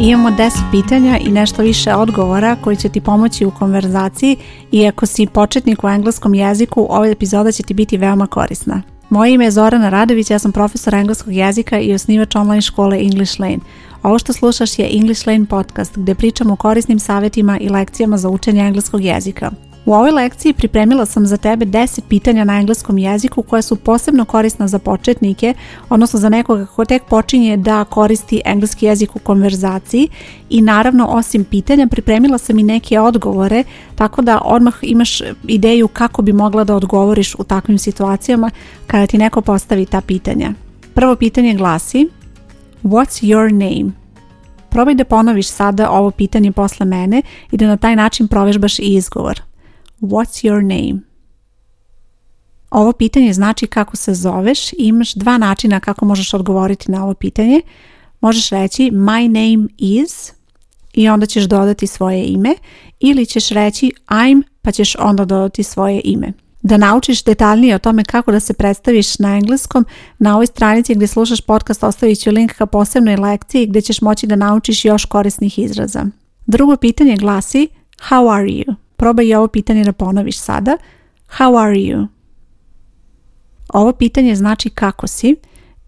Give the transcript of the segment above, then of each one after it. Imamo 10 pitanja i nešto više odgovora koji će ti pomoći u konverzaciji i ako si početnik u engleskom jeziku, ova epizoda će ti biti veoma korisna. Moje ime je Zorana Radović, ja sam profesor engleskog jezika i osnivač online škole English Lane. Ovo što slušaš je English Lane podcast gdje pričamo o korisnim savjetima i lekcijama za učenje engleskog jezika. U ovoj lekciji pripremila sam za tebe 10 pitanja na engleskom jeziku koja su posebno korisna za početnike, odnosno za nekoga ko tek počinje da koristi engleski jezik u konverzaciji i naravno osim pitanja pripremila sam i neke odgovore, tako da odmah imaš ideju kako bi mogla da odgovoriš u takvim situacijama kada ti neko postavi ta pitanja. Prvo pitanje glasi What's your name? Probaj da ponoviš sada ovo pitanje posle mene i da na taj način provežbaš i izgovor. What's your name? Ovo pitanje znači kako se zoveš i imaš dva načina kako možeš odgovoriti na ovo pitanje. Možeš reći my name is i onda ćeš dodati svoje ime ili ćeš reći I'm pa ćeš onda dodati svoje ime. Da naučiš detaljnije o tome kako da se predstaviš na engleskom, na ovoj stranici gdje slušaš podcast ostavit ću link ka posebnoj lekciji gdje ćeš moći da naučiš još korisnih izraza. Drugo pitanje glasi How are you? Probaj i ovo pitanje da ponoviš sada. How are you? Ovo pitanje znači kako si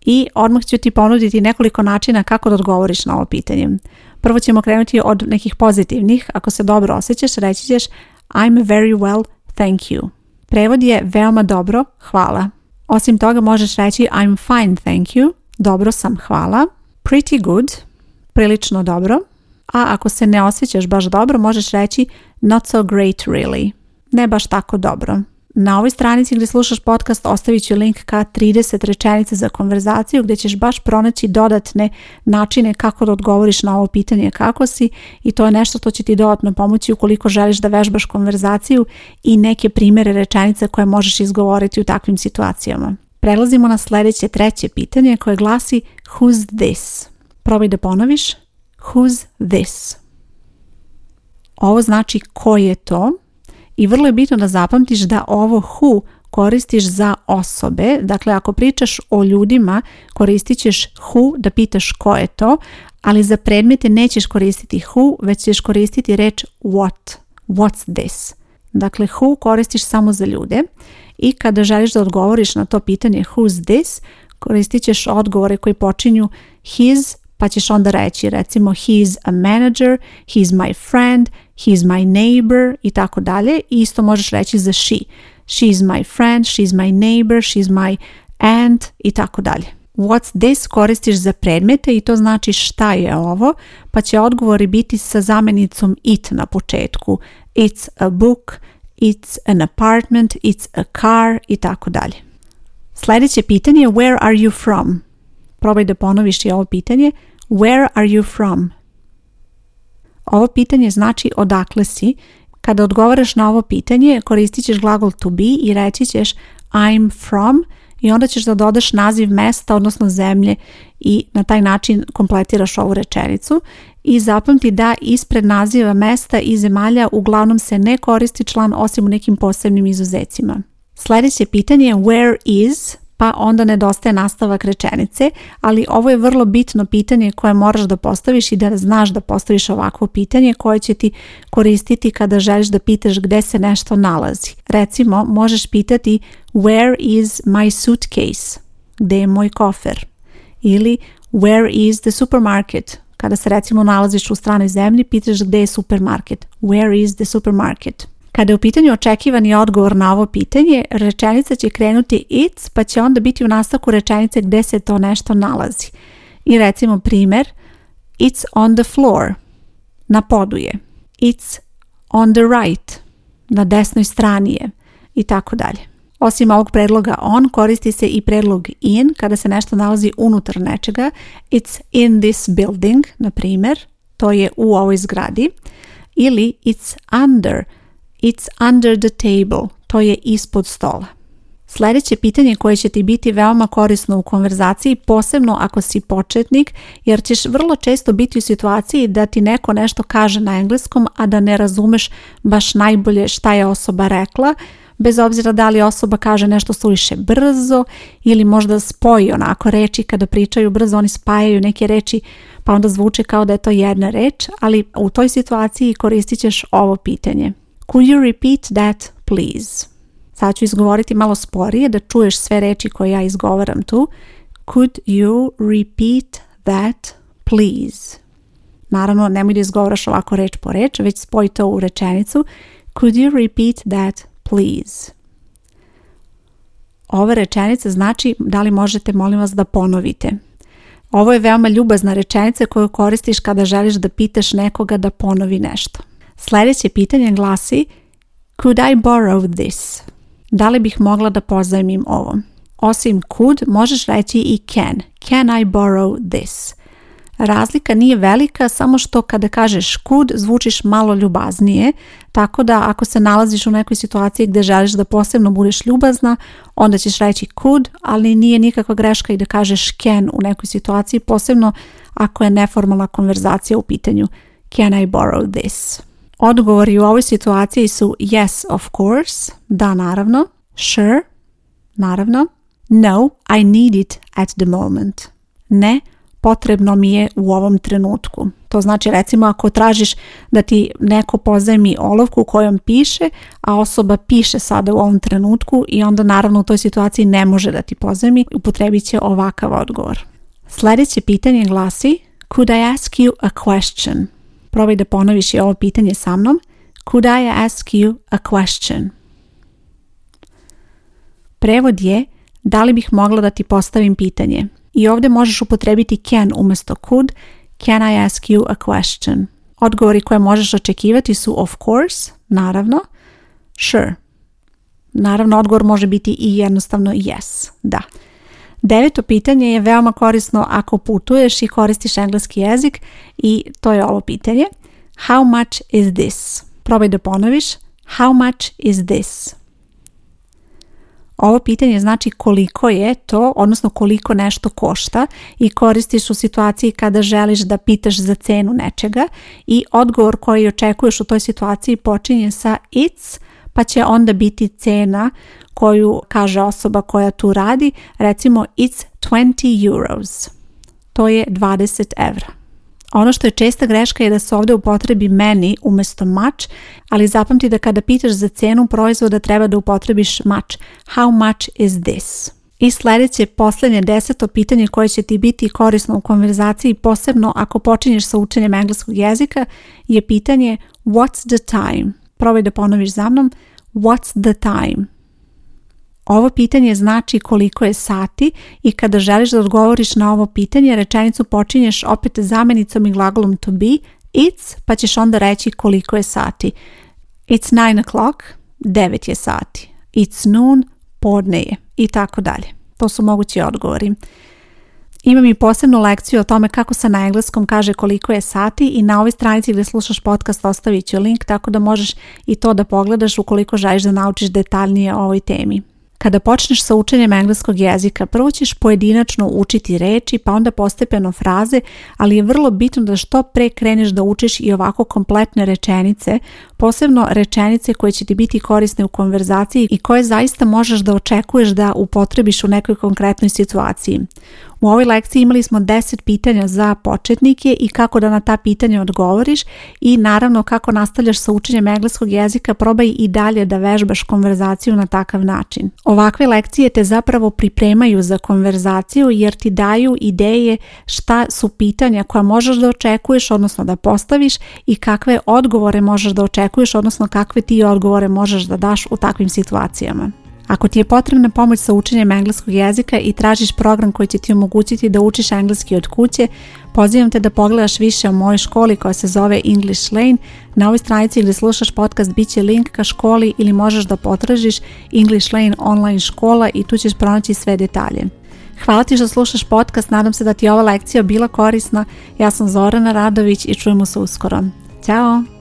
i odmah ću ti ponuditi nekoliko načina kako da odgovoriš na ovo pitanje. Prvo ćemo krenuti od nekih pozitivnih. Ako se dobro osjećaš, reći ćeš I'm very well, thank you. Prevod je veoma dobro, hvala. Osim toga možeš reći I'm fine, thank you. Dobro sam, hvala. Pretty good, prilično dobro a ako se ne osjećaš baš dobro možeš reći not so great really, ne baš tako dobro. Na ovoj stranici gdje slušaš podcast ostavit ću link ka 30 rečenica za konverzaciju gdje ćeš baš pronaći dodatne načine kako da odgovoriš na ovo pitanje kako si i to je nešto što će ti dodatno pomoći ukoliko želiš da vežbaš konverzaciju i neke primjere rečenica koje možeš izgovoriti u takvim situacijama. Prelazimo na sljedeće treće pitanje koje glasi who's this? Probaj da ponoviš Who's this? Ovo znači ko je to i vrlo je bitno da zapamtiš da ovo who koristiš za osobe. Dakle, ako pričaš o ljudima, koristit ćeš who da pitaš ko je to, ali za predmete nećeš koristiti who, već ćeš koristiti reč what. What's this? Dakle, who koristiš samo za ljude i kada želiš da odgovoriš na to pitanje who's this, koristit ćeš odgovore koji počinju his, pa ćeš onda reći recimo is a manager, he's my friend, he's my neighbor i tako dalje. I isto možeš reći za she. is my friend, she's my neighbor, she's my aunt i tako dalje. What's this koristiš za predmete i to znači šta je ovo, pa će odgovori biti sa zamenicom it na početku. It's a book, it's an apartment, it's a car i tako dalje. Sljedeće pitanje je where are you from? Probaj da ponoviš i ovo pitanje. Where are you from? Ovo pitanje znači odakle si. Kada odgovaraš na ovo pitanje, koristit ćeš glagol to be i reći ćeš I'm from i onda ćeš da dodaš naziv mesta, odnosno zemlje i na taj način kompletiraš ovu rečenicu. I zapamti da ispred naziva mesta i zemalja uglavnom se ne koristi član osim u nekim posebnim izuzecima. Sljedeće pitanje je where is, pa onda nedostaje nastavak rečenice, ali ovo je vrlo bitno pitanje koje moraš da postaviš i da znaš da postaviš ovakvo pitanje koje će ti koristiti kada želiš da pitaš gde se nešto nalazi. Recimo, možeš pitati where is my suitcase? Gde je moj kofer? Ili where is the supermarket? Kada se recimo nalaziš u stranoj zemlji, pitaš gde je supermarket. Where is the supermarket? Kada je u pitanju očekivani odgovor na ovo pitanje, rečenica će krenuti it's pa će onda biti u nastavku rečenice gdje se to nešto nalazi. I recimo primjer, it's on the floor, na podu je. It's on the right, na desnoj strani je i tako dalje. Osim ovog predloga on koristi se i predlog in kada se nešto nalazi unutar nečega. It's in this building, na primjer, to je u ovoj zgradi. Ili it's under, It's under the table. To je ispod stola. Sljedeće pitanje koje će ti biti veoma korisno u konverzaciji, posebno ako si početnik, jer ćeš vrlo često biti u situaciji da ti neko nešto kaže na engleskom, a da ne razumeš baš najbolje šta je osoba rekla, bez obzira da li osoba kaže nešto suviše brzo ili možda spoji onako reči kada pričaju brzo, oni spajaju neke reči pa onda zvuče kao da je to jedna reč, ali u toj situaciji koristit ćeš ovo pitanje. Could you repeat that, please? Sad ću izgovoriti malo sporije da čuješ sve reči koje ja izgovaram tu. Could you repeat that, please? Naravno, nemoj da izgovaraš ovako reč po reč, već spoj to u rečenicu. Could you repeat that, please? Ova rečenica znači da li možete, molim vas, da ponovite. Ovo je veoma ljubazna rečenica koju koristiš kada želiš da pitaš nekoga da ponovi nešto. Sljedeće pitanje glasi Could I borrow this? Da li bih mogla da pozajmim ovo? Osim could, možeš reći i can. Can I borrow this? Razlika nije velika, samo što kada kažeš could zvučiš malo ljubaznije, tako da ako se nalaziš u nekoj situaciji gdje želiš da posebno budeš ljubazna, onda ćeš reći could, ali nije nikakva greška i da kažeš can u nekoj situaciji, posebno ako je neformalna konverzacija u pitanju. Can I borrow this? Odgovori u ovoj situaciji su yes, of course, da naravno, sure, naravno, no, I need it at the moment. Ne, potrebno mi je u ovom trenutku. To znači recimo ako tražiš da ti neko pozemi olovku kojom piše, a osoba piše sada u ovom trenutku i onda naravno u toj situaciji ne može da ti pozajmi, upotrebit će ovakav odgovor. Sljedeće pitanje glasi Could I ask you a question? probaj da ponoviš i ovo pitanje sa mnom. Could I ask you a question? Prevod je da li bih mogla da ti postavim pitanje. I ovdje možeš upotrebiti can umjesto could. Can I ask you a question? Odgovori koje možeš očekivati su of course, naravno, sure. Naravno, odgovor može biti i jednostavno yes, da. Deveto pitanje je veoma korisno ako putuješ i koristiš engleski jezik i to je ovo pitanje. How much is this? Probaj da ponoviš. How much is this? Ovo pitanje znači koliko je to, odnosno koliko nešto košta i koristiš u situaciji kada želiš da pitaš za cenu nečega i odgovor koji očekuješ u toj situaciji počinje sa it's, pa će onda biti cena koju kaže osoba koja tu radi, recimo it's 20 euros. To je 20 evra. Ono što je česta greška je da se ovdje upotrebi meni umjesto much, ali zapamti da kada pitaš za cenu proizvoda treba da upotrebiš mač. How much is this? I sljedeće, posljednje deseto pitanje koje će ti biti korisno u konverzaciji, posebno ako počinješ sa učenjem engleskog jezika, je pitanje what's the time? Probaj da ponoviš za mnom. What's the time? Ovo pitanje znači koliko je sati i kada želiš da odgovoriš na ovo pitanje, rečenicu počinješ opet zamjenicom i glagolom to be, it's, pa ćeš onda reći koliko je sati. It's 9 o'clock, 9 je sati. It's noon, podne je i tako dalje. To su mogući odgovori. Imam i posebnu lekciju o tome kako se na engleskom kaže koliko je sati i na ovoj stranici gdje slušaš podcast ostavit ću link tako da možeš i to da pogledaš ukoliko želiš da naučiš detaljnije o ovoj temi. Kada počneš sa učenjem engleskog jezika, prvo ćeš pojedinačno učiti reči, pa onda postepeno fraze, ali je vrlo bitno da što pre kreneš da učiš i ovako kompletne rečenice, posebno rečenice koje će ti biti korisne u konverzaciji i koje zaista možeš da očekuješ da upotrebiš u nekoj konkretnoj situaciji. U ovoj lekciji imali smo 10 pitanja za početnike i kako da na ta pitanja odgovoriš i naravno kako nastavljaš sa učenjem engleskog jezika, probaj i dalje da vežbaš konverzaciju na takav način. Ovakve lekcije te zapravo pripremaju za konverzaciju jer ti daju ideje šta su pitanja koja možeš da očekuješ, odnosno da postaviš i kakve odgovore možeš da očekuješ, odnosno kakve ti odgovore možeš da daš u takvim situacijama. Ako ti je potrebna pomoć sa učenjem engleskog jezika i tražiš program koji će ti omogućiti da učiš engleski od kuće, pozivam te da pogledaš više o mojoj školi koja se zove English Lane. Na ovoj stranici gdje slušaš podcast bit će link ka školi ili možeš da potražiš English Lane online škola i tu ćeš pronaći sve detalje. Hvala ti što slušaš podcast, nadam se da ti je ova lekcija bila korisna. Ja sam Zorana Radović i čujemo se uskoro. Ćao!